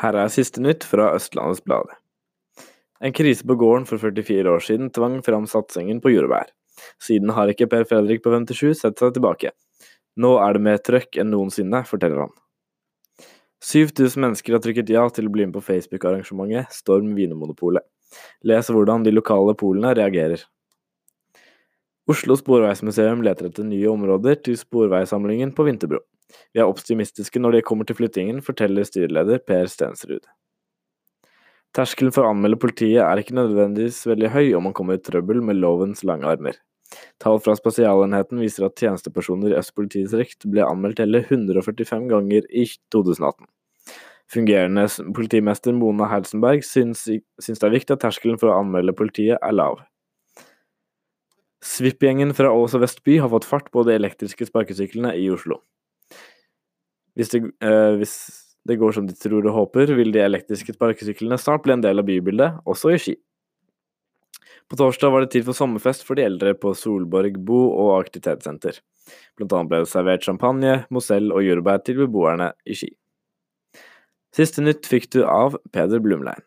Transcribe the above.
Her er siste nytt fra Østlandets Blad. En krise på gården for 44 år siden tvang fram satsingen på jordbær. Siden har ikke Per Fredrik på 57 sett seg tilbake. Nå er det mer trøkk enn noensinne, forteller han. 7000 mennesker har trykket ja til å bli med på Facebook-arrangementet Storm Vinmonopolet. Les hvordan de lokale polene reagerer. Oslo Sporveismuseum leter etter nye områder til sporveisamlingen på Vinterbro. Vi er optimistiske når det kommer til flyttingen, forteller styreleder Per Stensrud. Terskelen for å anmelde politiet er ikke nødvendigvis veldig høy om man kommer i trøbbel med lovens lange armer. Tall fra Spesialenheten viser at tjenestepersoner i Øst politidistrikt ble anmeldt hele 145 ganger i 2018. Fungerende politimester Mona Helsenberg syns, syns det er viktig at terskelen for å anmelde politiet er lav. Svipp-gjengen fra Ås og Vestby har fått fart på de elektriske sparkesyklene i Oslo. Hvis det, eh, hvis det går som de tror og håper, vil de elektriske sparkesyklene snart bli en del av bybildet, også i Ski. På torsdag var det tid for sommerfest for de eldre på Solborg bo- og aktivitetssenter. Blant annet ble det servert champagne, Mozell og jordbær til beboerne i Ski. Siste nytt fikk du av Peder Blumlein.